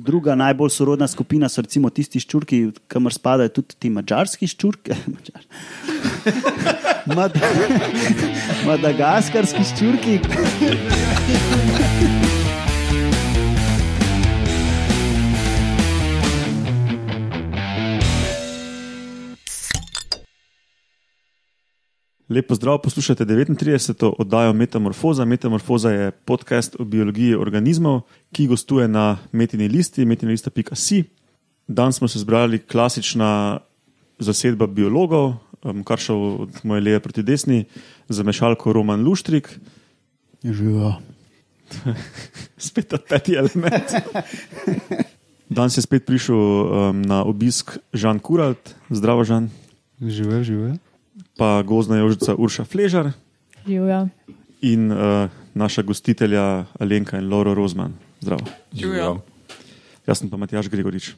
Druga najbolj sorodna skupina so recimo tisti ščurki, kamor spadajo tudi ti mačarski ščurki. Mad Madagaskarski ščurki. Lepo zdrav, poslušate 39. oddajo Metamorfoza. Metamorfoza je podcast o biologiji organizmov, ki gostuje na metini listi, metinilista.si. Danes smo se zbrali klasična zasedba biologov, um, kar šel od moje leve proti desni, za mešalko Roman Luštrik. Živijo. spet ta peti element. Danes je spet prišel um, na obisk Žan Kuralt, zdravo Žan, Živijo, živijo. Pa gozdna jožica Urša Fležar Živja. in uh, naša gostitelja Alenka in Laura Rozman. Zdravo. Živijo. Jaz sem pa Matjaš Gregorič.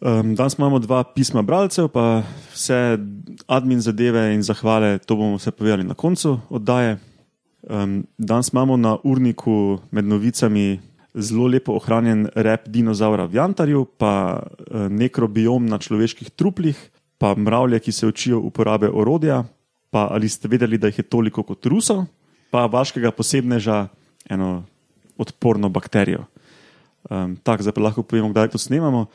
Um, danes imamo dva pisma bralcev, pa vse admin zadeve in zahvale, to bomo vse povedali na koncu oddaje. Um, danes imamo na urniku med novicami zelo lepo ohranjen rep dinozaura v Jantarju, pa uh, nekrobiom na človeških truplih, pa mravlje, ki se učijo uporabe orodja, pa ali ste vedeli, da jih je toliko kot rusov, pa vaškega posebneža, eno odporno bakterijo. Um, Tako, zdaj pa lahko povemo, kdaj to snemamo.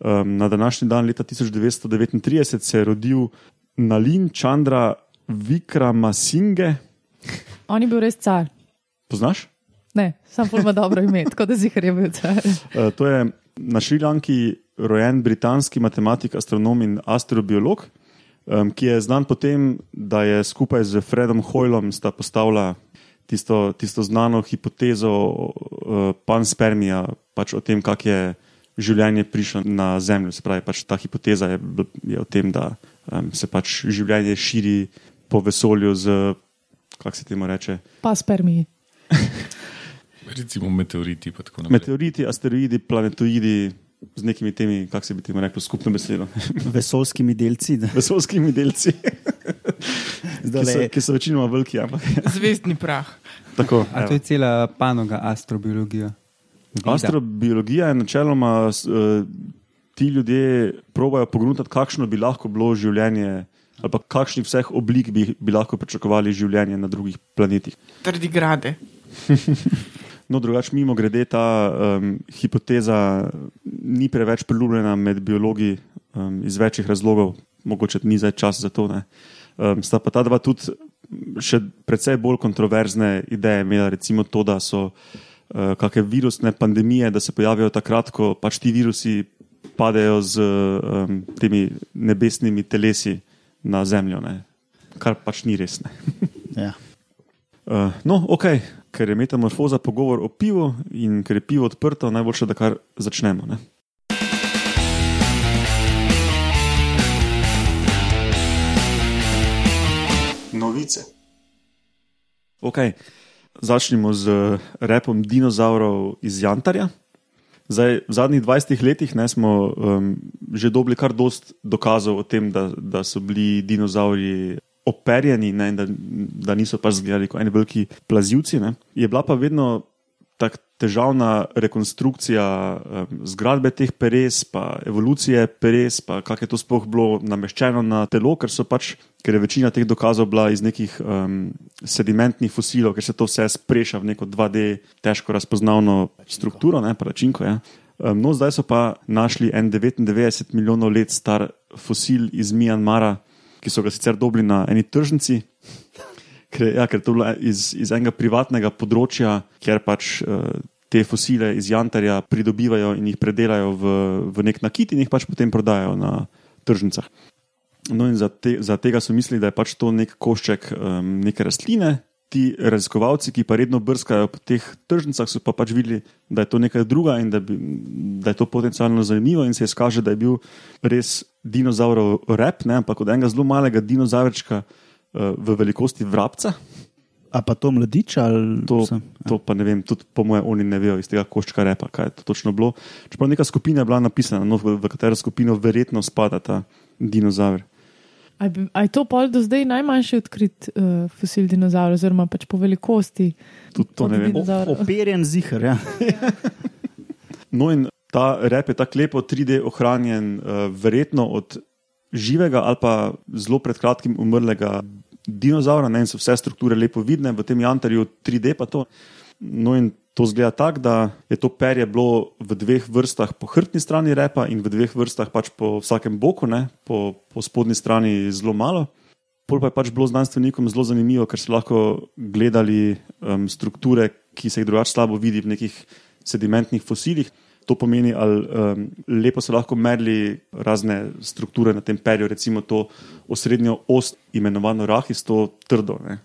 Um, na današnji dan, leta 1939, se je rodil Nalin Chandra Vikramasinge. On je bil res car. Poznaš? Ne, sam pa ima dobro ime, tako da zihar je bil car. Uh, to je na Šrilanki rojen britanski matematik, astronom in astrobiolog, um, ki je znan po tem, da je skupaj z Fredom Hoylom sta postavila tisto, tisto znano hipotezo uh, panspermija, pač o tem, kako je življenje prišlo na Zemljo. Se pravi, pač ta hipoteza je, je o tem, da um, se pač življenje širi po vesolju z, kako se temu reče, Pa spermiji. Recimo meteoriti. pa tako naprej. meteoriti, asteroidi, planetoidi. Z nekimi temi, kako se bi temu reklo, skupno besedo, Vesolskimi delci. da. vesolskimi delci, ki so, ki so večinoma veliki. Ampak, Zvezdni prah. tako, A to je cela panoga astrobiologija. Vida. Astrobiologija je načeloma, eh, ti ljudje probajo pogruntati, kakšno bi lahko bilo življenje, ali pa kakšnih vseh oblik bi, bi lahko pričakovali življenje na drugih planetih. Tardigrade. No, drugače, mimo grede, ta um, hipoteza ni preveč priljubljena med biologi um, iz večjih razlogov, mogoče ni zdaj čas za to. Um, sta pa ta dva tudi še precej bolj kontroverzne ideje imela, recimo to, da so uh, kakšne virusne pandemije, da se pojavijo takrat, ko pač ti virusi padejo z um, temi nebesnimi telesi na Zemljo, ne? kar pač ni res. Ne? ja. Uh, no, ok, ker je metamorfoza pogovor o pivu in ker je pivo odprto, najboljše, da kar začnemo. Ne? Novice. Ok, začnimo z repom dinozaurov iz Jantarja. Zdaj, v zadnjih 20 letih ne, smo um, že dobili kar dost dokazov o tem, da, da so bili dinozauri operjeni ne, da, da niso pač izgledali kot eni veliki plazivci. Ne. Je bila pa vedno tako težavna rekonstrukcija um, zgradbe teh peres, pa evolucije peres, pa kako je to sploh bilo nameščeno na telo, ker so pač. Ker je večina teh dokazov bila iz nekih um, sedimentnih fosilov, ker se to vse spreša v neko 2D, težko razpoznavno strukturo, ne pa načinko. Ja. Um, no, zdaj so pa našli en 99 milijonov let star fosil iz Mjanmara, ki so ga sicer dobili na eni tržnici, ker, ja, ker to je bilo iz, iz enega privatnega področja, kjer pač uh, te fosile iz Jantarja pridobivajo in jih predelajo v, v nek nakit in jih pač potem prodajajo na tržnicah. No, in za, te, za tega so mislili, da je pač to nek košček um, neke rastline. Ti raziskovalci, ki pa redno brskajo po teh tržnicah, so pa pač videli, da je to nekaj druga in da, bi, da je to potencialno zanimivo, in se izkaže, da je bil res dinozaurov rep, ne, ampak od enega zelo malega dinozavrčka uh, v velikosti vrabca. A pa to mladič ali To, sem- to pa ne vem, tudi po mojem, oni ne vejo iz tega koščka repa, kaj je to točno bilo. Čeprav neka skupina je bila napisana, no, v, v katero skupino verjetno spada ta dinozaver. A je a je to pol do zdaj najmanjši odkrit uh, fosil dinozaura, oziroma pač po velikosti? Tudi to ne vem. O- Operjen zihar. Ja. No, in ta rep je tako lepo 3D ohranjen, uh, verjetno od živega ali pa zelo pred kratkim umrlega dinozaura, ne, in so vse strukture lepo vidne, v tem jantarju 3D pa to. No, in to zgleda tako, da je to perje bilo v dveh vrstah po hrbtni strani repa in v dveh vrstah pač po vsakem boku, ne, po, po spodnji strani zelo malo. Pol pa je pač bilo znanstvenikom zelo zanimivo, ker so lahko gledali um, strukture, ki se jih drugače slabo vidi v nekih sedimentnih fosilih. To pomeni, ali um, lepo so lahko merili razne strukture na tem perju, recimo to osrednjo ost, imenovano rahis, to trdo, ne,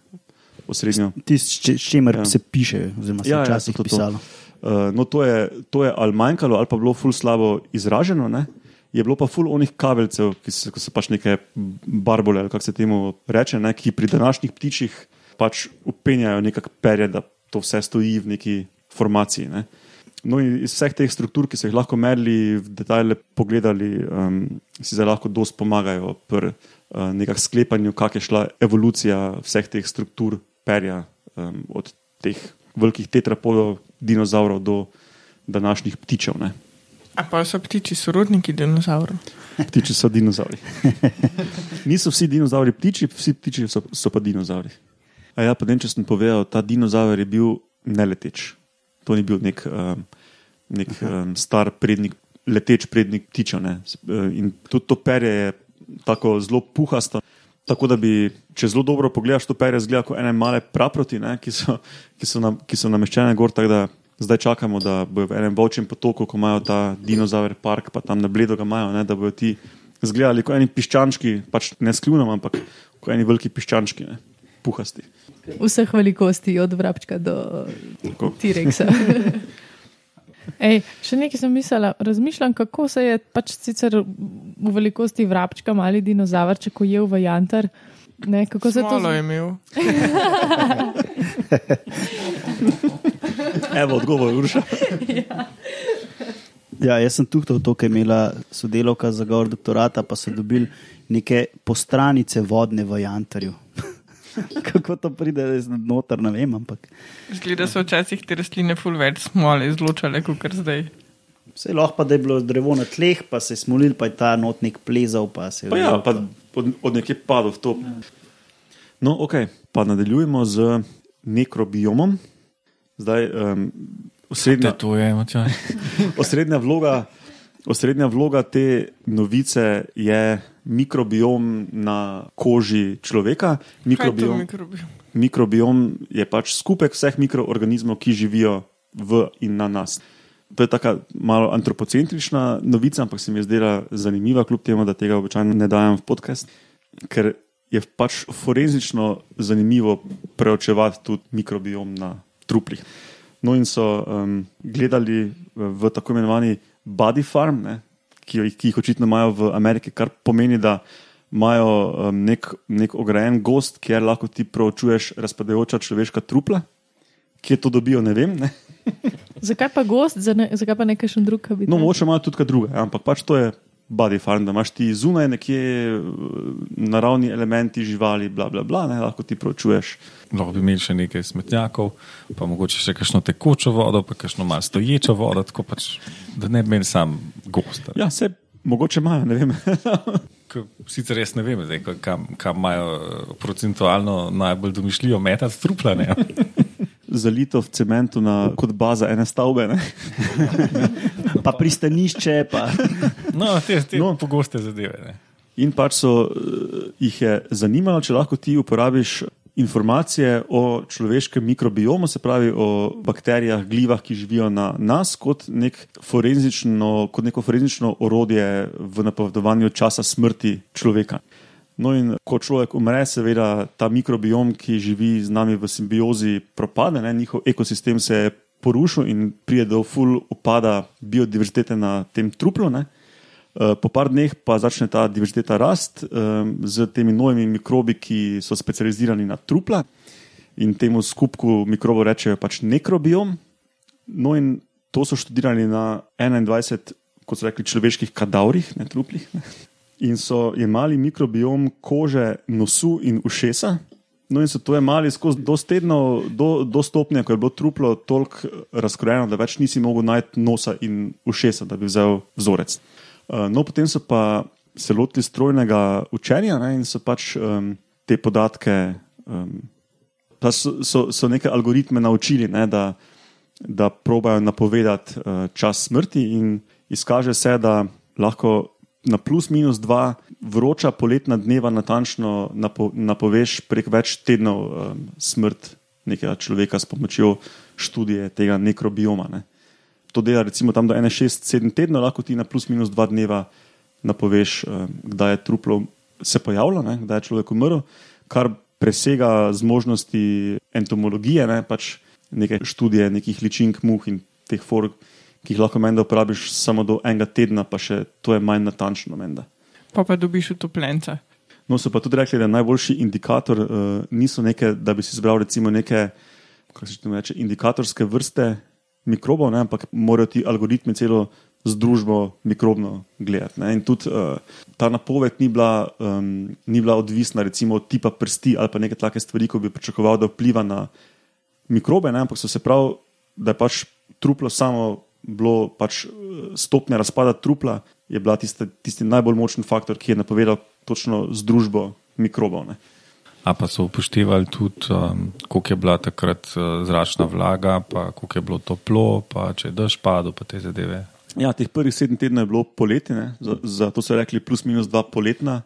osrednjo. Tisto, s čimer Ja. se piše, oziroma se Ja, ja, ja, včasih to, ja, to, to. pisalo. Uh, no, to je, to je ali manjkalo, ali pa bilo ful slabo izraženo. Ne? Je bilo pa ful onih kabelcev, ki so, ki so pač neke barbole, kako se temu reče, ne? ki pri današnjih ptičih pač upenjajo nekako perje, da to vse stoji v neki formaciji. Ne? No, in iz vseh teh struktur, ki so jih lahko merili, v detajle pogledali, um, si zdaj lahko dosti pomagajo pri uh, nekakšnem sklepanju, kak je šla evolucija vseh teh struktur perja, um, od teh velikih tetrapodov, dinozavrov do današnjih ptičev. Ne. A pa so ptiči sorodniki dinozavrov. Ptiči so dinozavri. Niso vsi dinozavri ptiči, vsi ptiči so, so pa dinozavri. A ja, pa ne, če sem povedal, ta dinozaver je bil neleteč. To ni bil nek, um, nek um, star prednik, leteč prednik ptičev. ne. Eh, In tudi to perje je tako zelo puhasto. Tako da bi, če zelo dobro pogledaš, to perje zgleda kot ene male praproti, ne, ki, so, ki, so nam, ki so nameščene gor. da Zdaj čakamo, da bojo v enem volčjem potoku, ko imajo ta dinozaver park, pa tam na bledo ga imajo, ne, da bojo ti izgledali kot eni piščančki, pač ne skljunam, ampak kot eni veliki piščančki, ne, puhasti. Vseh velikosti, od vrabčka do Tako. T-Rexa. Ej, še nekaj sem mislila, razmišljam, kako se je pač sicer v velikosti vrabčka mali dinozavrček ujel v jantar. Ne, kako se to Smolo je zdi? imel. Evo, odgovor, Urša. Ja, jaz sem tuhtal to, ker je imela sodelovka za govor doktorata, pa so dobili neke postranice vodne v jantarju. Kako to pride res noter, ne vem, ampak Zgleda so včasih te rastline ful več smole izločale, kot kar zdaj. Vse lahko pa, da je bilo drevo na tleh, pa se je smolil, pa je ta not nek plezal. Pa se je Pa ja, pa od, od nekje padel v to. No, ok, pa nadaljujemo z nekrobiomom. Zdaj, um, osrednja, To je, osrednja, vloga, osrednja vloga te novice je mikrobiom na koži človeka. Mikrobiom, mikrobiom? mikrobiom je pač skupek vseh mikroorganizmov, ki živijo v in na nas. To je tako malo antropocentrična novica, ampak se mi je zdela zanimiva, kljub temu, da tega običajno ne dajem v podcast, ker je pač forenzično zanimivo preučevati tudi mikrobiom na truplih. No, in so um, gledali v tako imenovani body farm, ne, ki, jo, ki jih očitno imajo v Ameriki, kar pomeni, da imajo um, nek, nek ograjen gost, kjer lahko ti proučuješ razpadajoča človeška trupla. Kje to dobijo, ne vem. Ne? Zakaj pa gost, za ne, zakaj pa nekaj še drug habitat? No, mogoče imajo tudi kaj drugega, ampak pač to je body farm, da imaš ti zunaj nekje eh, naravni elementi živali, bla, bla, bla, ne, lahko ti proučuješ. Lahko bi imeli še nekaj smetnjakov, pa mogoče še kakšno tekočo vodo, pa kakšno malo stoječo vodo, tako pač, da ne bi imeli sam gost. Ja, se mogoče imajo, ne vem. Sicer res ne vem, zdaj, ka- kam, kam imajo eh, procentualno najbolj domišljijo metati trupla. Zalito v cementu na, kot baza ene stavbe. Ne? pa pristanišče, pa No, te, te No. pogoste zadeve. Ne. In pač so eh, jih je zanimalo, če lahko ti uporabiš informacije o človeškem mikrobiomu, se pravi o bakterijah, glivah, ki živijo na nas, kot, nek forenzično, kot neko forenzično orodje v napovedovanju časa smrti človeka. No, in ko človek umre, seveda ta mikrobiom, ki živi z nami v simbiozi, propade, ne? njihov ekosistem se je porušil in pride do full upada biodiverzitete na tem truplu. Ne? Eh, Po par dneh pa začne ta diverziteta rast z temi novimi mikrobi, ki so specializirani na trupla in temu skupku mikrobov rečejo pač nekrobiom. No, in to so študirali na 21, kot so rekli, človeških kadavrih, ne truplih. Ne. In so jemali mikrobiom kože, nosu in ušesa No, in so to jemali skozi do tednov, do, do stopnje, ko je bilo truplo toliko razkrojeno, da več nisi mogel najti nosa in ušesa, da bi vzel vzorec. Uh, no, potem so pa se lotili strojnega učenja ne, in so pač um, te podatke, um, pa so, so, so neke algoritme naučili, ne, da, da probajo napovedati uh, čas smrti, in izkaže se, da lahko na plus minus dva vroča poletna dneva natančno napo, napoveš prek več tednov um, smrt nekega človeka s pomočjo študije tega nekrobioma. Ne. To dela recimo tam do 1,6-7 tedna, lahko ti na plus minus dva dneva napoveš, um, kdaj je truplo se pojavilo, ne, kdaj je človek umrl, kar presega zmožnosti entomologije, ne, pač neke študije nekih ličink, muh in teh fork ki jih lahko menda uporabiš samo do enega tedna, pa še to je manj natančno. Menda. Pa pa dobiš utopljence. No, so pa tudi rekli, da najboljši indikator uh, niso neke, da bi si izbral recimo neke, kako se reče, indikatorske vrste mikrobov, ne, ampak morajo ti algoritmi celo združbo mikrobno gledati. Ne. In tudi uh, ta napoved ni bila, um, ni bila odvisna recimo od tipa prsti ali pa neke take stvari, ko bi pričakoval, da vpliva na mikrobe, ne, ampak so se prav, da je pač truplo samo bilo pač eh, stopnja razpada trupla, je bila tiste, tisti najbolj močen faktor, ki je napovedal točno združbo mikrobov. Ne. A pa so upoštevali tudi, um, koliko je bila takrat uh, zračna vlaga, pa koliko je bilo toplo, pa če je dež padel, pa te zadeve. Ja, teh prvih sedem tednov je bilo poletje, zato so rekli plus minus dva poletna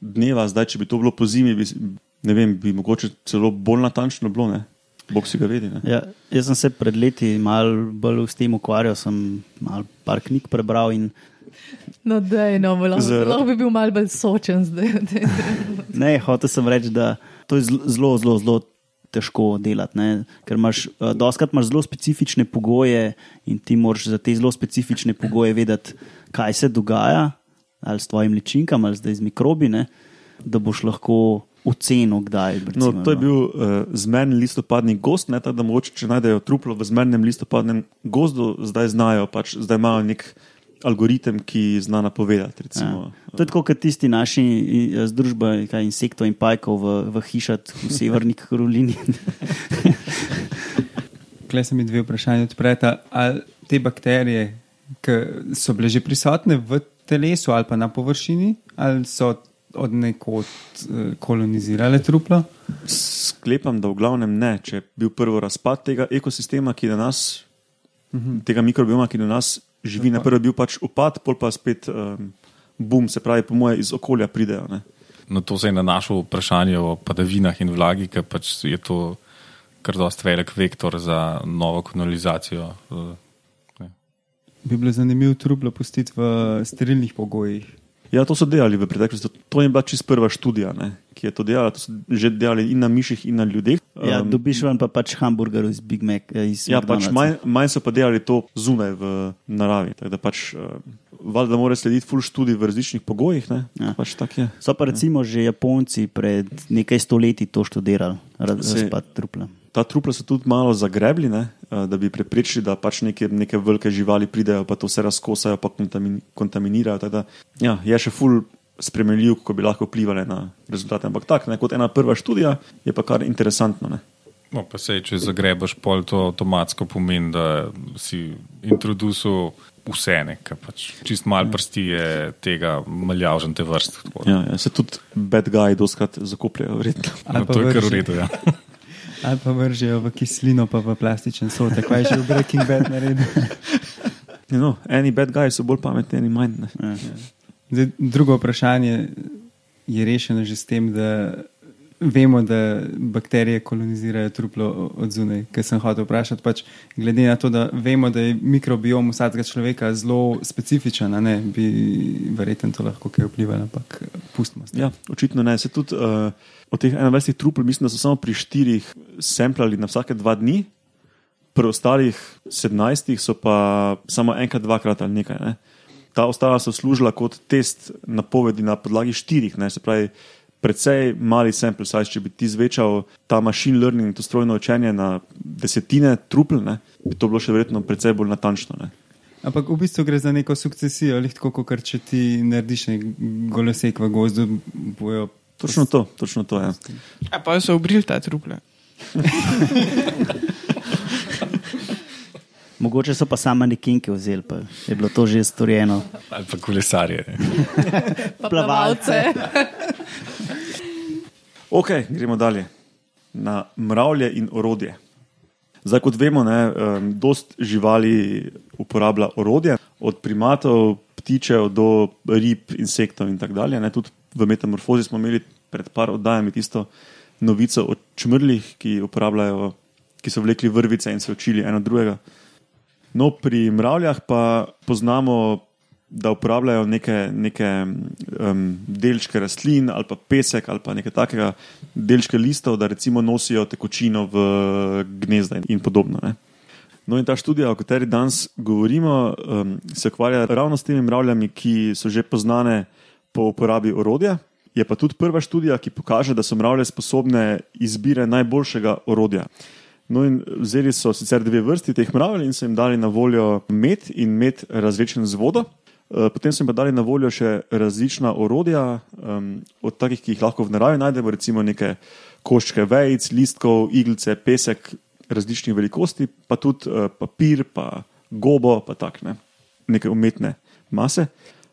dneva. Zdaj, če bi to bilo po zimi, bi, ne vem, bi mogoče celo bolj natančno bilo. Ne? Bog si ga vedi. Ja, jaz sem se pred leti malo bolj s tem ukvarjal, sem malo par knjig prebral. In... No, da je no, lahko, Zar... lahko bi bil malo bolj sočen zdaj. ne, hotel sem reči, da to je zelo, zelo, zelo težko delati. Ne? Ker imaš, uh, doskrat imaš zelo specifične pogoje in ti moraš za te zelo specifične pogoje vedeti, kaj se dogaja, ali s tvojim ličinkom, ali zdaj z mikrobi, ne? da boš lahko ocenil, kdaj. Recimo, no, to je bil uh, zmerni listopadni gost, ne, da mogoče, če najdejo truplo v zmernem listopadnem gozdu, zdaj znajo, pač, zdaj imajo nek algoritem, ki zna napovedati. Recimo, ja. To je tako, kot tisti naši združba insektov in pajkov v, v hišat v Severni Karolini. Klej se mi dve vprašanje odpreta. Ali te bakterije, ki so bile že prisotne v telesu ali pa na površini, ali so od nekod eh, kolonizirale trupla? Sklepam, da v glavnem ne. Če je bil prvi razpad tega ekosistema, ki je nas, uh mhm. -huh. tega mikrobioma, ki je nas živi, na prvi bil pač upad, pol pa spet um, bum, se pravi, po moje iz okolja pridejo. Ne. No, to se je na našo vprašanje o padavinah in vlagi, ker pač je to kar dost velik vektor za novo kolonizacijo. Eh, Bi bilo zanimivo truplo pustiti v sterilnih pogojih. Ja, to so delali v preteklosti. To je bila čist prva študija, ne, ki je to delala. To so že delali in na miših, in na ljudeh. Ja, um, dobiš vam pa pač hamburger iz Big Mac. Eh, iz ja, pač manj, manj so pa delali to zunaj v naravi. Da pač, uh, valjda mora slediti full študij v različnih pogojih. Ja. Pač so pa recimo ja. že Japonci pred nekaj stoletji to študirali, razpad trupla ta trupla so tudi malo zagrebli, ne, eh, da bi preprečili, da pač neke, neke velike živali pridejo, pa to vse razkosajo, pa kontaminirajo. Da, ja, je še ful spremljiv, kako bi lahko vplivali na rezultate. Ampak tako, kot ena prva študija, je pa kar interesantno. Ne. No, pa sej, če zagrebaš pol, to avtomatsko pomeni, da si introducil vse, kar pač čist malo prsti je tega maljavžante vrste. Ja, ja, se tudi bad guy doskrat zakopljajo, verjetno. No, to je kar v redu, ja. Ali pa vržejo v kislino, pa v plastičen so, tako je že v Breaking Bad naredil. no, eni bad guys so bolj pametni, eni manj. Ja. Zdaj, drugo vprašanje je rešeno že s tem, da vemo, da bakterije kolonizirajo truplo od zunaj. Ker sem hotel vprašati, pač, glede na to, da vemo, da je mikrobiom vsakega človeka zelo specifičen, ne, bi verjetno to lahko kaj vplivalo, ampak pustimo. Ja, očitno ne. Se tudi uh, od teh 21 trupl, mislim, da so samo pri štirih semplali na vsake dva dni. Pri ostalih 17 so pa samo enkrat, dvakrat ali nekaj. Ne. Ta ostala so služila kot test napovedi na podlagi štirih, ne, se pravi, precej mali sample size, če bi ti zvečal ta machine learning, to strojno učenje na desetine trupl, ne, bi to bilo še verjetno precej bolj natančno. Ne. Ampak v bistvu gre za neko sukcesijo, ali tako, kot če ti narediš golosek v gozdu, bojo Točno to, točno to ja. je. A pa so obrili ta truple. Mogoče so pa sama nekinke vzeli, pa je bilo to že storjeno. Ali pa kolesarje. Pa Plavalce. Ok, gremo dalje. Na mravlje in orodje. Zdaj, kot vemo, ne, dost živali uporablja orodje, od primatov, ptičev do rib, insektov in tako dalje. Ne. Tudi v metamorfozi smo imeli pred par oddajami tisto novico o čmrlih, ki, uporabljajo- ki so vlekli vrvice in se učili eno drugega. No, pri mravljah pa poznamo, da uporabljajo neke, neke um, delčke rastlin ali pa pesek ali pa nekaj takega, delčke listov, da recimo nosijo tekočino v gnezda in, podobno. Ne. No, in ta študija, o kateri danes govorimo, um, se ukvarja ravno s temi mravljami, ki so že poznane po uporabi orodja. Je pa tudi prva študija, ki pokaže, da so mravlje sposobne izbire najboljšega orodja. No, in vzeli so sicer dve vrsti teh mravlj in so jim dali na voljo med in med razrečen z vodo. Eh, Potem so jim pa dali na voljo še različna orodja, um, od takih, ki jih lahko v naravi najdemo, recimo neke koščke vejc, listkov, iglice, pesek različnih velikosti, pa tudi uh, papir, pa gobo, pa tak, ne, neke umetne mase.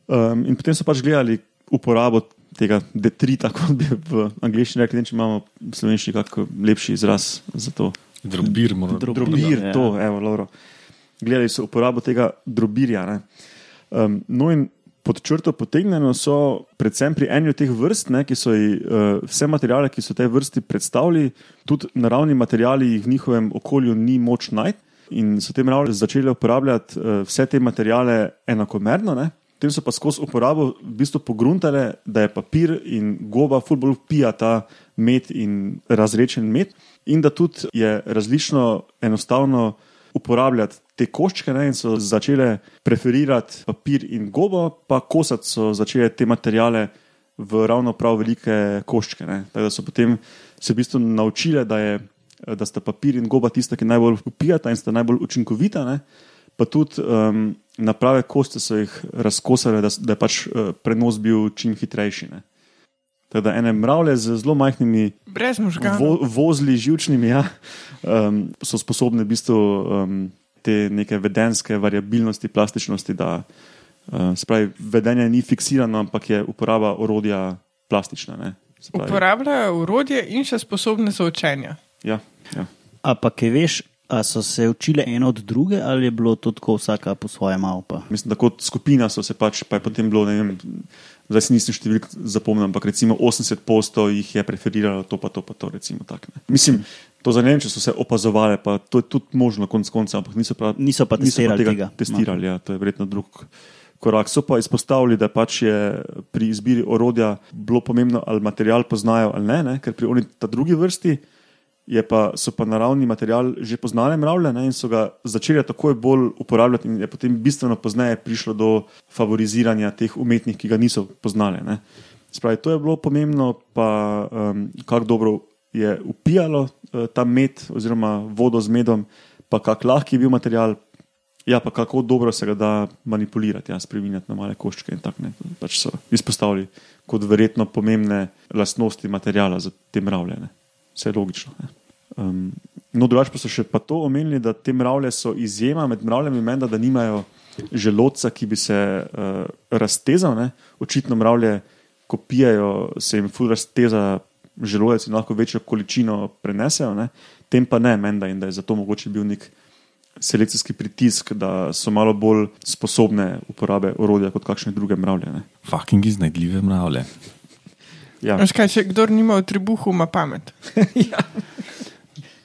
Um, in potem so pač gledali uporabo tega detrita, kot bi v angliščini rekli, če imamo v slovenščini kakšen lepši izraz za to. Drobir mora Drob- Drobir, ja. to, evo, Lauro. Gledali so uporabo tega drobirja. ne. Um, no, in pod črto potegnjeno so, predvsem pri eni od teh vrst, ne, ki so ji uh, vse materijale, ki so tej vrsti predstavili, tudi naravni materijali jih v njihovem okolju ni moč najti. In so te mravlje začele uporabljati uh, vse te materijale enakomerno. Ne. Potem so pa skozi uporabo v bistvu pogruntale, da je papir in goba fulbol pija ta med in razrečen med, in da tudi je različno enostavno uporabljati te koščke, ne, in so začele preferirati papir in gobo, pa kosati so začele te materijale v ravno prav velike koščke. Ne. Tako da so potem se v bistvu naučile, da, je, da sta papir in goba tista, ki najbolj upijata in sta najbolj učinkovita. Ne. Pa tudi um, naprave koste so jih razkosale, da, da je pač uh, prenos bil čim hitrejši. Ne. Tako da ene mravlje z zelo majhnimi Brez možganov. vo, vozli živčnimi, ja, um, so sposobne v bistvu um, te neke vedenske variabilnosti, plastičnosti, da uh, se pravi, vedenje ni fiksirano, ampak je uporaba orodja plastična. Ne, Uporabljajo urodje in še sposobne so učenja. ja, ja. A pa kaj veš, a so se učile eno od druge, ali je bilo to tako vsaka po svoje malo? Mislim, da kot skupina so se pač, pa je potem bilo, ne vem, zdaj si nisem številk zapomnil, ampak recimo 80 postov jih je preferiralo to, pa to, pa to. Recimo, tak, ne. Mislim, to za ne vem, če so se opazovali, pa to je tudi možno, konc konca, ampak niso pa, Niso pa testirali tega. Testirali, ja, to je verjetno drug. Korak. So pa izpostavili, da pač je pri izbiri orodja bilo pomembno, ali material poznajo ali ne, ne? ker pri oni ta drugi vrsti pa, so pa naravni material že poznale mravlje ne, in so ga začeli takoj bolj uporabljati, in je potem bistveno pozneje prišlo do favoriziranja teh umetnih, ki ga niso poznale. Ne. Spravi, to je bilo pomembno, pa um, kako dobro je upijalo uh, ta med, oziroma vodo z medom, pa kako lahki je bil material. Ja, pa kako dobro se ga da manipulirati, ja, spremenjati na male koščke. in tak, ne. Pač so izpostavili kot verjetno pomembne lastnosti materijala za te mravlje. Vse je logično. Ne. Um, no, drugače pa so še pa to omenili, da te mravlje so izjema med mravljami, menda, da nimajo želodca, ki bi se uh, raztezal. Ne. Očitno mravlje, ko pijejo, se jim ful razteza želodec in lahko večjo količino prenesejo, ne. tem pa ne, menda, in da je zato mogoče bil nek selekcijski pritisk, da so malo bolj sposobne uporabe orodja kot kakšne druge mravlje. Ne. Fucking iznajdljive mravlje. Ja. Veš kaj, če kdo nima v tribuhu, ima pamet.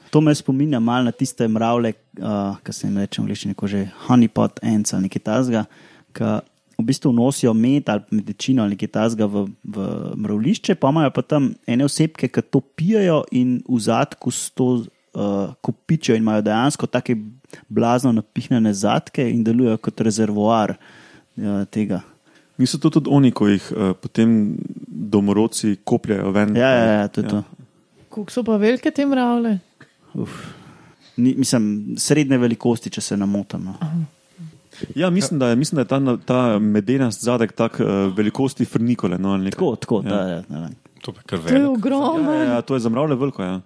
To me spominja malo na tiste mravlje, uh, ki se jim reče v angliščini, kot že honeypot ants ali nekaj tasga, ki v bistvu nosijo med ali medicino ali nekaj tasga v, v mravlišče, pa imajo pa tam ene osebke, ki to pijajo in v zadku s to uh, kopičijo in imajo dejansko take blazno napihnjene zadke in delujejo kot rezervoar uh, tega. Niso to tudi oni, ko jih uh, potem domorodci kopljajo ven? Ja, ja, ja to je to. Kako so pa velike te mravlje? Uf. Ni, mislim, srednje velikosti, če se namotam. No. Ja, mislim, da je, mislim, da je ta, ta medenast zadek tak uh, velikosti frnikole. No. Tako, tako, Ja. ja. da, da, da. To je kar To je ogromno. Ja, ja, to je za mravlje veliko. Ja.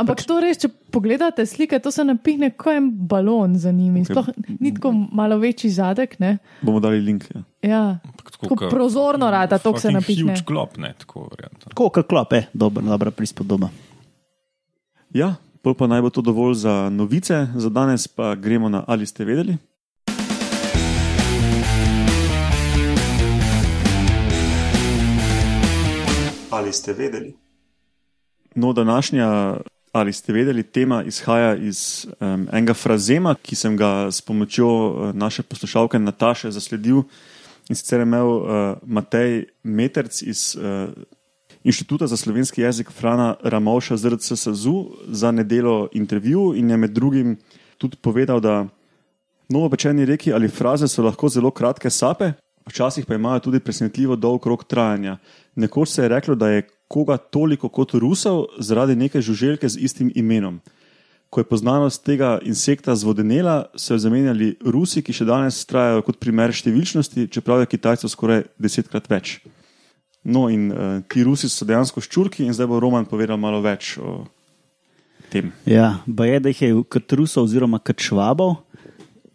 Ampak to res, če pogledate slike, to se napihne kot en balon za njimi. Ok. Sploh ni tako malo večji zadek. Ne? Bomo dali link. Ja. Ja. Ampak Tako prozorno rada, to se napihne. Huge klop, ne, tako varianta. Tako, kot klop, je dobra, dobra prispodoba. ja, pol pa naj bo to dovolj za novice, za danes pa gremo na ali ste vedeli. Ali ste vedeli? No, današnja ali ste vedeli, tema izhaja iz um, enega frazema, ki sem ga s pomočjo uh, naše poslušalke Nataše zasledil. In sicer je imel uh, Matej Meterc iz uh, Inštituta za slovenski jezik Frana Ramovša z RCSU za nedelo intervju in je med drugim tudi povedal, da novopečeni reki ali fraze so lahko zelo kratke sape, včasih pa imajo tudi presenetljivo dolg rok trajanja. Nekoč se je reklo, da je koga toliko kot Rusov zaradi neke žuželke z istim imenom. Ko je poznanost tega insekta zvodenela, so jo zamenjali Rusi, ki še danes trajajo kot primer številčnosti, čeprav je Kitajcev skoraj desetkrat več. No, in uh, ti Rusi so dejansko ščurki, in zdaj bo Roman povedal malo več o tem. Ja, ba je, da jih je kot Rusov oziroma kot Švabov.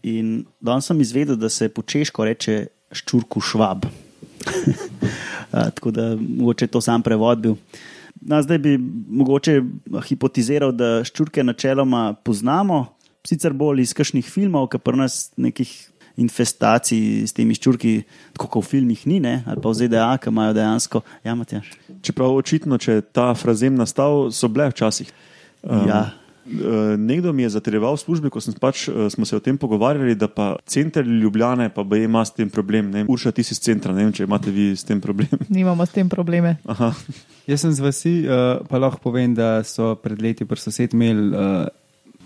In danes sem izvedel, da se po češko reče ščurku švab. A, Tako da mogoče to sam prevod bil. No, zdaj bi mogoče hipotiziral, da ščurke načeloma poznamo, sicer bolj iz kakšnih filmov, ki pri nas nekih infestacij s temi ščurki, tako kot v filmih ni, ne? ali pa v ZDA, ki imajo dejansko. Ja, Matjaž. Čeprav očitno, če je ta frazem nastal, so bile včasih. Um, Ja. Eh, Nekdo mi je zatrjeval v službi, ko sem pač, eh, smo se o tem pogovarjali, da pa center Ljubljane pa bi ima s tem problem. Ne Urša, ti si iz centra, ne vem, če imate vi s tem problem. Nimamo s tem probleme. Aha. Jaz sem z vasi, uh, pa lahko povem, da so pred leti pri sosed imeli uh,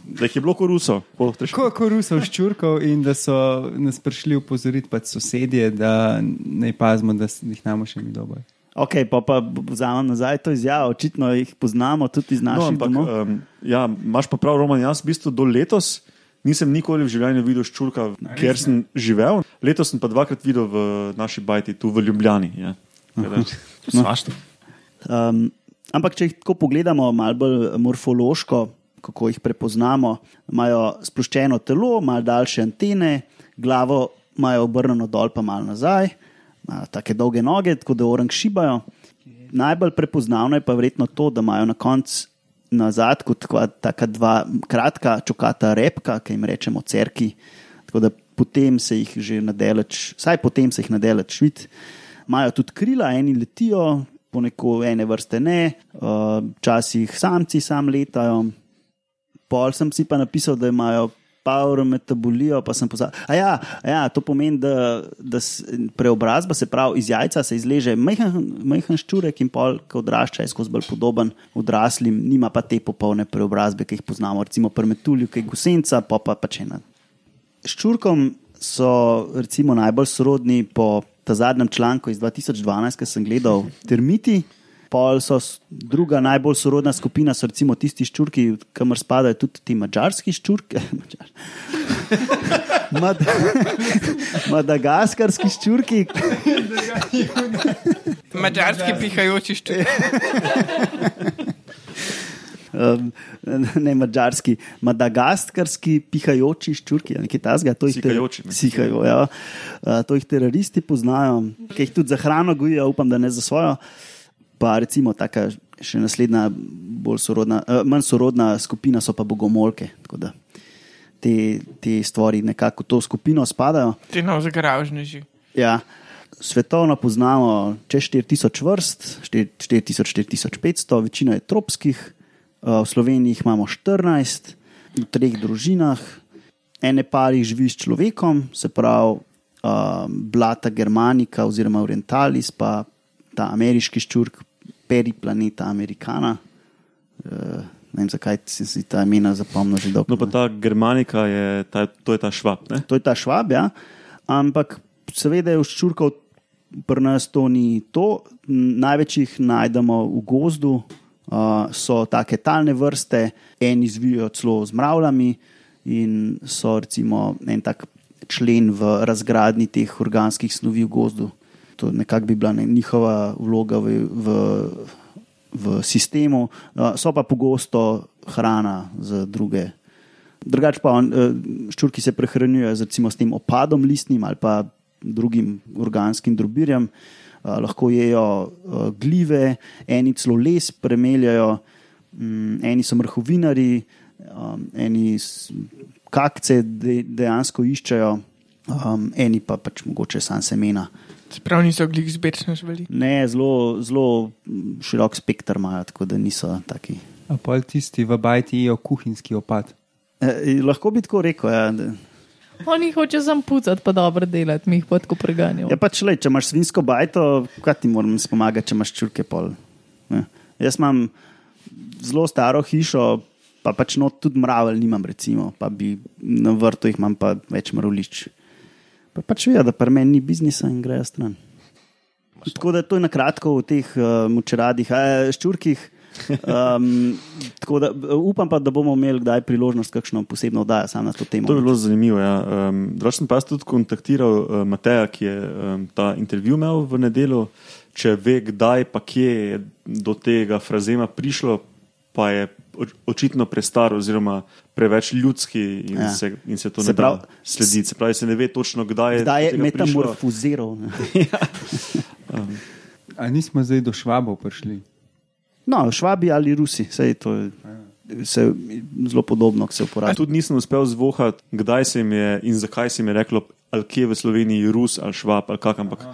Da jih je bilo kot Ruso. pol težko. Ko korusov ščurkov in da so nas prišli upozoriti pač sosedje, da naj pazimo, da jih namo še ni dobro. Ok, pa, pa vzamem nazaj to izjavo, očitno jih poznamo tudi iz No, naših ampak, domov. um, ja, imaš pa prav, Roman. Jaz v bistvu do letos nisem nikoli v življenju videl ščurka, kjer sem živel. Letos sem pa dvakrat videl v naši bajti, tu v Ljubljani. Ja. Da- Svašta. Um, ampak, če jih tako pogledamo, malo bolj morfološko, kako jih prepoznamo, imajo sploščeno telo, malo daljše antene, glavo imajo obrnjeno dol, pa malo nazaj, tako dolge noge, tako da orang šibajo. Najbolj prepoznavno je pa verjetno to, da imajo na koncu na zadku tako, dva kratka čokata repka, ki jim rečemo cerki. Tako da potem se jih že nadeleč, vsaj potem se jih nadeleč vidi. Imajo tudi krila, eni letijo, ponekod ene vrste ne, včasih samci sam letajo. Pol sem si pa napisal, da imajo power metabolijo, pa sem pozabil. A ja, a ja, to pomeni, da, da preobrazba se pravi iz jajca se izleže majhen ščurek in pol, ki odrašča, je skozi bolj podoben odraslim, nima pa te popolne preobrazbe, ki jih poznamo, recimo pri metulju, ki je gusenca, pa pa pač ena. Ščurkom so recimo najbolj sorodni po ta zadnjem članku iz 2012, ki sem gledal, termiti. Pol so druga najbolj sorodna skupina, so recimo tisti ščurki, kamor spadajo tudi ti mačarski ščurki. Madžar- Mad Madagaskarski ščurki, Mačarski pihajoči ščur. um, ne mačarski, madagaskarski pihajoči ščurki, ali nekaj tasga. To jih. Sikajo, ja. Uh, to jih teroristi poznajo, ki jih tudi za hrano gojijo, upam, da ne za svojo. Pa recimo taka še naslednja, sorodna, uh, manj sorodna skupina so pa bogomolke. Te, te stvari nekako v to skupino spadajo. Ti nov zagravžneži. Ja. Svetovno poznamo čez 4000 vrst, 4000-4500, večina je tropskih, Uh, v Sloveniji jih imamo 14, v treh družinah, ene par jih živi s človekom, se pravi uh, Blata Germanika oziroma Orientalis, pa ta ameriški ščurk, Periplaneta Americana. Uh, ne vem, zakaj si si ta imena zapomnil že dolgo. No, pa ta Germanika je ta, to je ta švab. Ne? To je ta švab, ja. ampak seveda je v ščurkov pri nas to ni to. Največ jih najdemo v gozdu, uh, so take talne vrste, eni zvijajo celo z mravljami in so recimo en tak člen v razgradnji teh organskih snovi v gozdu. To nekako bi bila ne, njihova vloga v, v, v sistemu, so pa pogosto hrana za druge. Drugače pa on, uh, ščurki se prehranjujejo z, recimo, s tem opadom listnim ali pa drugim organskim drobirjem. Lahko jejo uh, gljive, eni celo les premeljajo, eni so mrhovinari, eni kakce de, dejansko iščejo, eni pa pač mogoče sam semena. Sprav niso glih zbirčno živeli. Ne, zelo, zelo širok spektr imajo, tako da niso taki. A pol tisti v bajti jejo kuhinjski opad. E, lahko bi tako rekel. Ja, Oni hočejo sam pucati, pa dobro delati, mi jih pa tako preganjajo. ja, pač, lej, če imaš svinsko bajto, kaj ti moram pomagati, če imaš čurke pol. Ja. Jaz imam zelo staro hišo, pa pač not tudi mravelj nimam, recimo, pa bi na vrtu jih imam pa več mravlišč. Pa pač vejo, da pri meni ni biznisa in grejo stran. Tako da to je na kratko o teh uh, močeradih, uh, ščurkih. Um, tako da upam pa, da bomo imeli kdaj priložnost, kakšno posebno oddajo samo na to temo. To bi bilo zanimivo. Ja. Um, Drugače sem pa tudi kontaktiral uh, Mateja, ki je um, ta intervju imel v nedeljo, če ve, kdaj pa kje je do tega frazema prišlo, pa je očitno prestar oziroma preveč ljudski in, Ja. ja. se, in se to Se ne da slediti. Se pravi, se ne ve točno, kdaj je, je do tega prišlo. metamorfoziral. ne. A nismo zdaj do švabov prišli? No, švabi ali rusi, sej to je se, zelo podobno, se Ja, uporablja. tudi nisem uspel zvohati, kdaj se jim je in zakaj se jim je reklo, ali kje v Sloveniji Rus ali Švab ali kak, ampak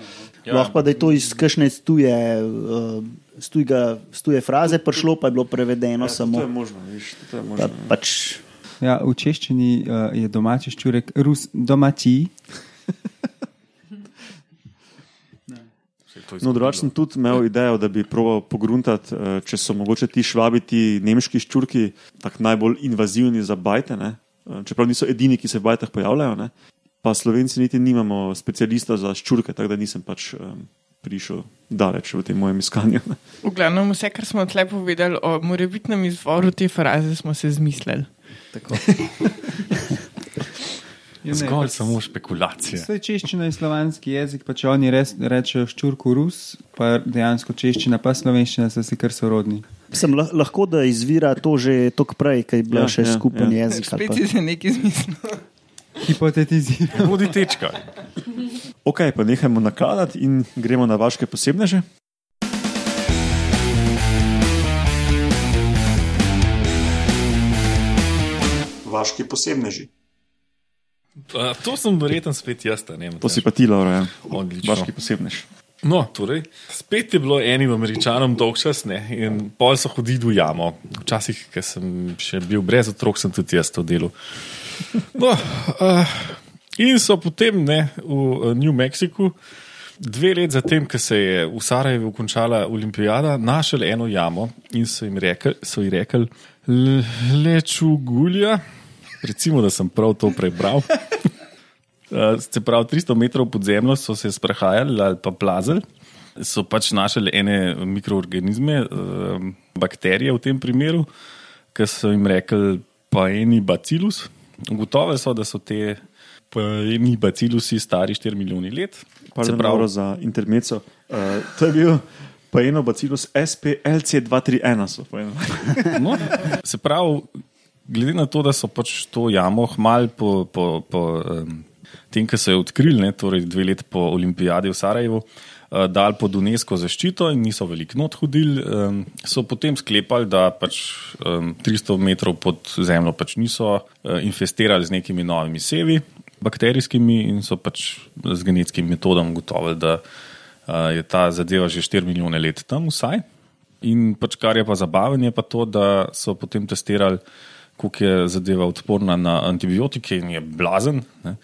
Ja. Lahko pa da je to iz kakšne stuje, uh, stujga, stuje fraze prišlo, pa je bilo prevedeno ja, to samo. je možno. Viš, to je Pa, možno. pač, Ja, v češčini uh, je domači ščurek, rus, domači. No, drugače sem tudi imel idejo, da bi probal pogruntati, eh, če so mogoče ti švabi, ti nemški ščurki, tako najbolj invazivni za bajte, ne? Eh, čeprav niso edini, ki se v bajtah pojavljajo. Ne? Pa slovenci niti nimamo specialista za ščurke, tako da nisem pač um, prišel daleč v tem mojem iskanju. V glavnem, vse, kar smo tle povedali o morebitnem izvoru te fraze, smo se zmislili. Zgolj samo špekulacije. Vse češčina je slovanski jezik, pa če oni res rečejo ščurku rus, pa dejansko češčina pa slovenščina so si kar sorodni. sem lah, lahko da izvira to že tok prej, kaj je bila Ja, ja, še ja, ja, skupen ja. ja. jezik. ali Spet pa- si se nekaj zmislil. Hipotetiziramo. Bodi tečka. Ok, pa nehajmo nakladati in gremo na vaše posebneže. Vaški posebneži. A, To sem verjeten spet jaz, a ne. To si pa ti, Laura, ja. Odlično. Vaški posebnež. No, torej, spet je bilo enim američanom dolg čas ne, in pol so hodili v jamo. Včasih, ko sem še bil brez otrok, sem tudi jaz to delal. No, uh, in so potem ne, v eh, New Mexiku, dve leti zatem, ko se je v Sarajevu končala olimpijada, našli eno jamo in so jim rekli, so ji rekli leču gulja. Recimo, da sem prav to prebral. Uh, Se pravi, 300 metrov pod zemljo so se sprehajali ali pa plazili, so pač našli ene mikroorganizme, uh, bakterije v tem primeru, ki so jim rekli paeni bacillus. Ugotovili so, da so te paeni bacilusi stari 4 milijone let. Pardon, pravi, za intermezzo. Uh, to je bil pa eno bacilus SPLC231. so poimenovali. No, se pravi, glede na to, da so pač to jamo hmal po, po, po um, tem, ki so jo odkrili, ne, torej dve leti po olimpijadi v Sarajevu, uh, dal pod UNESCO zaščito in niso veliko not hodili, um, so potem sklepali, da pač um, 300 metrov pod zemljo pač niso uh, infestirali z nekimi novimi sevi, bakterijskimi in so pač z genetskim metodom ugotovili, da uh, je ta zadeva že 4 milijone let tam vsaj. In pač kar je pa zabavno, je pa to, da so potem testirali, koliko je zadeva odporna na antibiotike in je blazen. Ne?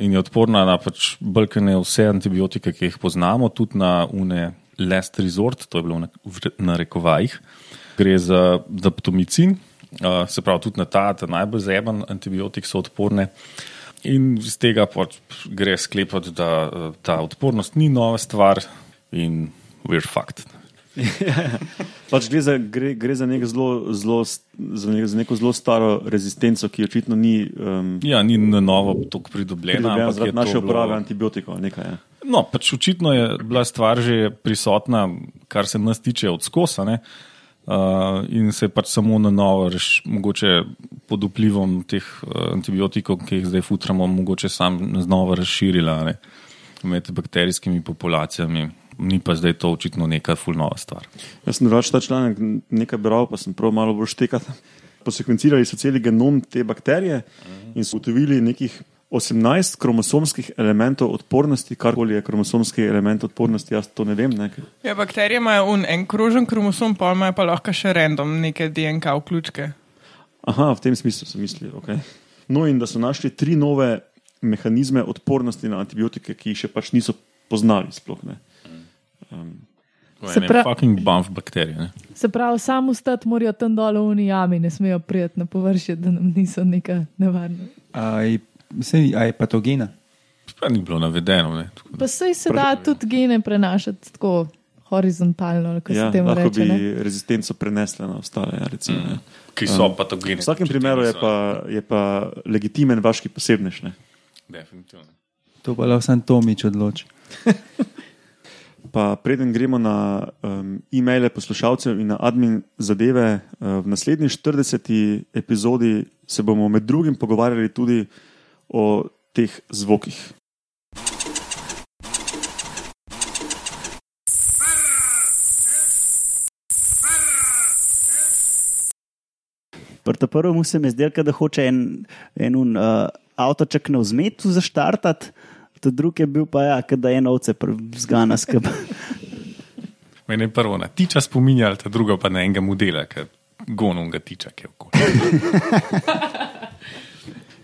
In je odporna na pač brkane vse antibiotike, ki jih poznamo, tudi na une last resort, to je bilo v narekovajih. Gre za daptomicin, se pravi tudi na ta, ta najbolj zaeben antibiotik so odporne. In iz tega pač gre sklepati, da ta odpornost ni nova stvar in we're fucked. Pač gre, za, gre, gre za, nek zelo, zelo, za, nek, za neko zelo staro rezistenco, ki očitno ni um, Ja, ni na novo tako pridobljena. zaradi naše to bilo- uporabe antibiotikov. Nekaj, ja. No, pač očitno je bila stvar že prisotna, kar se nas tiče od skosa. Ne? Uh, in se je pač samo na novo, reš, mogoče pod vplivom teh uh, antibiotikov, ki jih zdaj futramo, mogoče sam znova razširila ne, med bakterijskimi populacijami. Ni pa zdaj to očitno neka fulnova stvar. Jaz sem drugače ta članek nekaj bral, pa sem prav malo bolj štekal. Posekvencirali so cel genom te bakterije in so ugotovili nekih 18 kromosomskih elementov odpornosti, karkoli je kromosomski element odpornosti, jaz to ne vem. Ne. Ja, bakterije imajo un, en krožen kromosom, pa imajo pa lahko še random neke DNK vključke. Aha, v tem smislu sem mislil. Okay. No, in da so našli tri nove mehanizme odpornosti na antibiotike, ki jih še pač niso poznali. Sploh, ne. Um, Se Se pra- pravi, fucking bump bakterije. Ne? Se pravi, samo stati morajo tam dol v unijami, ne smejo prijeti na površje, da nam niso neka nevarna. A je, sej, a je patogena? Pa ni bilo navedeno. Ne? Tako Pa sej se da tudi gene prenašati tako horizontalno, ali kako ja, se temu lahko reče. bi ne. rezistenco prenesla na ostale. Ja, recimo, mm. Ki so patogeni. V vsakem primeru je pa, je pa legitimen vaški posebnež. Ne. Definitivno. To pa lahko sam Tomič odloči. Pa preden gremo na um, e-maile poslušalcev in na admin zadeve, uh, v naslednji 40. epizodi se bomo med drugim pogovarjali tudi o teh zvokih. Prvo prvemu se mi zdelo, da hoče en, en un, uh, avtoček na vzmetu zaštartati, ta drugi je bil pa, ja, da je enovce zgana skrb. Mene je prvo na tiča spominjal, ta druga pa na enega modela, ki gonom ga tiča, ki je okoli.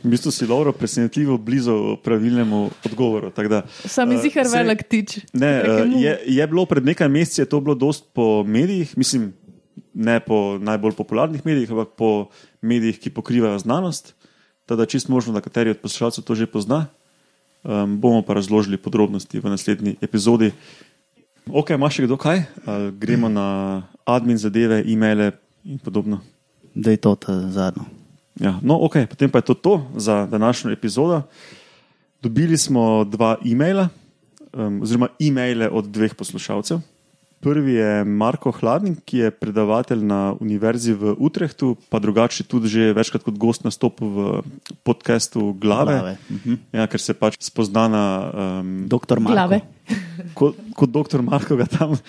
V bistvu si Lauro presenetljivo blizu pravilnemu odgovoru. Da, Sam uh, zihar saj- velik tič. Ne, uh, je, je bilo pred nekaj meseci, je to bilo dost po medijih, mislim, ne po najbolj popularnih medijih, ampak po medijih, ki pokrivajo znanost. Teda čist možno, da kateri od poslušalcev to že pozna. Um, bomo pa razložili podrobnosti v naslednji epizodi. Ok, ima še kdo kaj? Ali gremo na admin zadeve, e-maile in podobno. Da je to zadnjo. Ja, no, ok, potem pa je to to za današnjo epizodo. Dobili smo dva e-maila, um, oziroma e-maile od dveh poslušalcev. Prvi je Marko Hladnik, ki je predavatelj na Univerzi v Utrehtu, pa drugače tudi že večkrat kot gost nastopil v podkastu Glave. Glave, mhm. Ja, ker se pač spozna na. Um, Doktor Marko. Glave. kot, kot doktor Marko ga tam uh,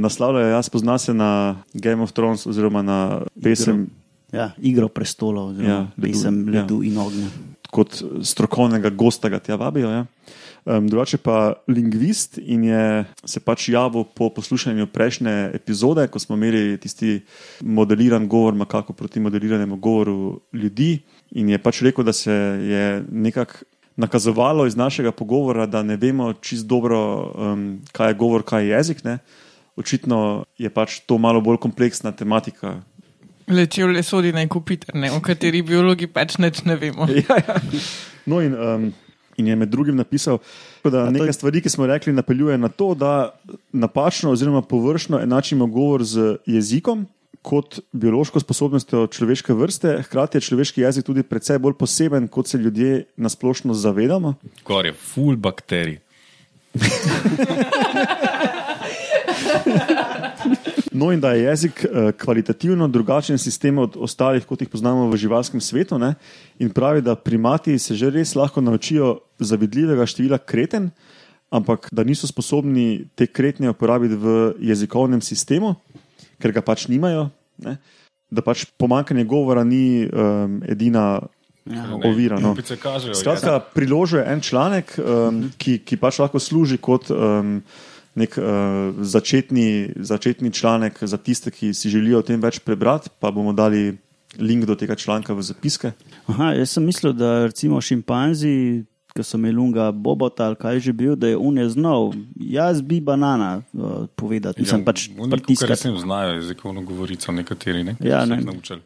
naslavljajo, jaz spozna se na Game of Thrones oziroma na pesem. Ja, igro prestolov, Ja, ja, ledu, pesem ja. ledu in ognja. kot strokovnega gosta ga tja vabijo. Ja. Um, drugače pa lingvist in je se pač javil po poslušanju prejšnje epizode, ko smo imeli tisti modeliran govor, makako proti modeliranemu govoru ljudi. In je pač rekel, da se je nekako nakazovalo iz našega pogovora, da ne vemo čist dobro, um, kaj je govor, kaj je jezik. Ne. Očitno je pač to malo bolj kompleksna tematika, Lečev le sodi na Jupiter, ne, o kateri biologi pač nič ne vemo. ja, ja. No, in, um, in je med drugim napisal, da nekaj stvari, ki smo rekli, napeljuje na to, da napačno oziroma površno enačimo govor z jezikom. Kot biološko sposobnostjo človeške vrste, hkrati je človeški jezik tudi precej bolj poseben, kot se ljudje nasplošno zavedamo. Gor je full bakterij. No, in da je jezik eh, kvalitativno drugačen sistem od ostalih, kot jih poznamo v živalskem svetu. Ne? In pravi, da primati se že res lahko naučijo zavidljivega števila kreten, ampak da niso sposobni te kretnje uporabiti v jezikovnem sistemu, ker ga pač nimajo. Ne? Da pač pomankanje govora ni um, edina Ja. ovira. No. Kažejo. Skratka, priložil je en članek, um, ki, ki pač lahko služi kot um, nek uh, začetni, začetni članek za tiste, ki si želijo o tem več prebrati. Pa bomo dali link do tega članka v zapiske. Aha, jaz sem mislil, da recimo šimpanzi, ki so imeli lunga bobota ali kaj že bil, da je unje znal, jaz bi banana uh, povedati. Mislim, pač Kar pritiskati. sem znajo jezikovno govorico, nekateri ne. Ja, ne. jih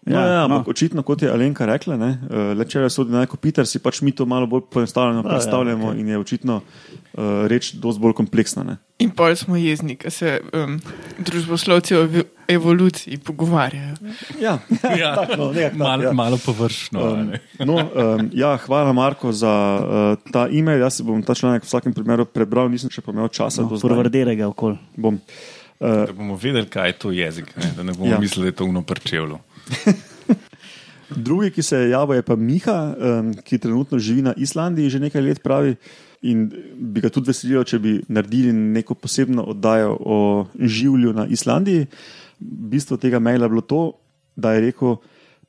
Ja, Ja, ja, no. ampak očitno, kot je Alenka rekla, ne, uh, le če je sodi na Peter, si pač mi to malo bolj poenostavljeno ja, predstavljamo okej. in je očitno uh, reč dosti bolj kompleksna. Ne. In pol smo jezni, ker se um, družboslovci o ev- evoluciji pogovarjajo. Ja, Ja, no, nekako tako, malo, ja. malo površno. a Um, ne. no, um, ja, hvala, Marko, za uh, ta e-mail. Jaz si bom ta članek v vsakem primeru prebral, nisem še imel časa. No, do zdaj. Prvrderega okol. Bom. Uh, Da bomo vedeli, kaj je to jezik, ne? da ne bomo Ja. ja. mislili, da je to unoprčevlo. drugi, ki se je javil, je pa Miha, um, ki trenutno živi na Islandiji že nekaj let, pravi. In bi ga tudi veselilo, če bi naredili neko posebno oddajo o življu na Islandiji. Bistvo tega maila je bilo to, da je rekel: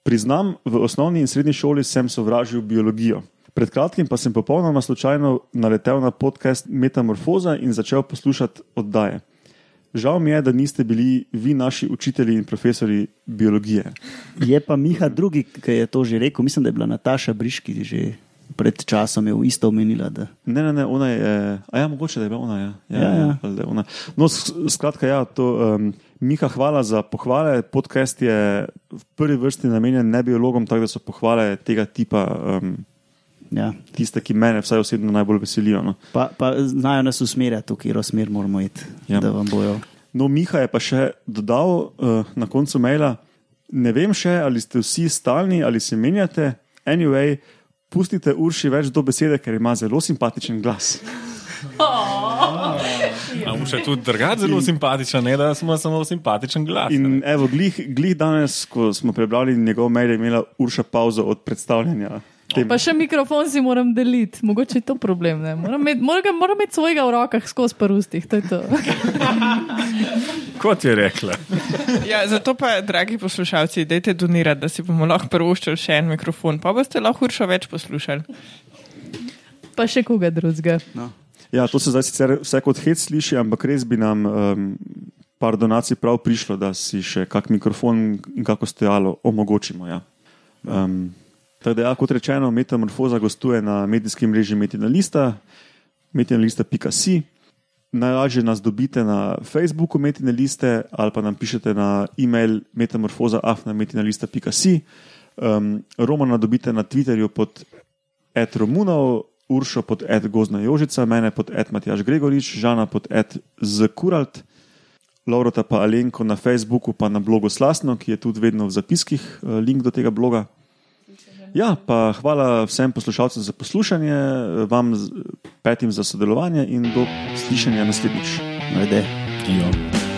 Priznam, v osnovni in srednji šoli sem sovražil biologijo. Pred kratkim pa sem popolnoma slučajno naletel na podcast Metamorfoza in začel poslušati oddaje. Žal mi je, da niste bili vi naši učitelji in profesori biologije. Je pa Miha drugi, ki je to že rekel. Mislim, da je bila Nataša Briški že pred časom je isto omenila. Da... Ne, ne, ne, ona je. A ja, mogoče da je bila ona. Ja, ja, Ja, ja. ali da je ona. No, skratka, ja, to. Um, Miha, hvala za pohvale. Podcast je v prvi vrsti namenjen ne biologom, tako da so pohvale tega tipa um, Ja. tiste, ki mene vsaj osebno najbolj veselijo. No. Pa, pa znajo nas usmerjati, v katero smer moramo iti, Ja. da vam bojo. No, Miha je pa še dodal uh, na koncu maila, ne vem še, ali ste vsi stalni ali se menjate. Anyway, pustite Urši več do besede, ker ima zelo simpatičen glas. Ampak še tudi drugače zelo simpatičen, ne da smo samo simpatičen glas. In ne. evo, glih, glih danes, ko smo prebrali njegov mail, je imela Urša pauzo od predstavljanja. Tem. Pa še mikrofon si moram deliti, mogoče je to problem. ne. Moram imeti moram, moram imeti svojega v rokah skozi parustih. To je to. Kot je rekla. Ja, zato pa, dragi poslušalci, dajte donirati, da si bomo lahko prvoščili še en mikrofon, pa boste lahko uršo več poslušali. Pa še koga drugega. Ja, to se zdaj sicer vse kot hec sliši, ampak res bi nam um, par donacij prav prišlo, da si še kak mikrofon in kako stojalo omogočimo. Ja. Um, tako da, ja, kot rečeno, Metamorfoza gostuje na medijskem mreži Metina Lista, metinalista.si. Najlažje nas dobite na Facebooku Metine liste ali pa nam pišete na e-mail metamorfoza.afnametinalista.si. Um, Romana dobite na Twitterju pod Ed Romunov, Uršo pod Ed Gozna Jožica, mene pod Ed Matjaš Gregorič, Žana pod Ed Zkuralt, Laurota pa Alenko na Facebooku, pa na blogu Slasno, ki je tudi vedno v zapiskih, eh, link do tega bloga. Ja, pa hvala vsem poslušalcem za poslušanje, vam petim za sodelovanje in do slišanja naslednjič. Ajde. Jo.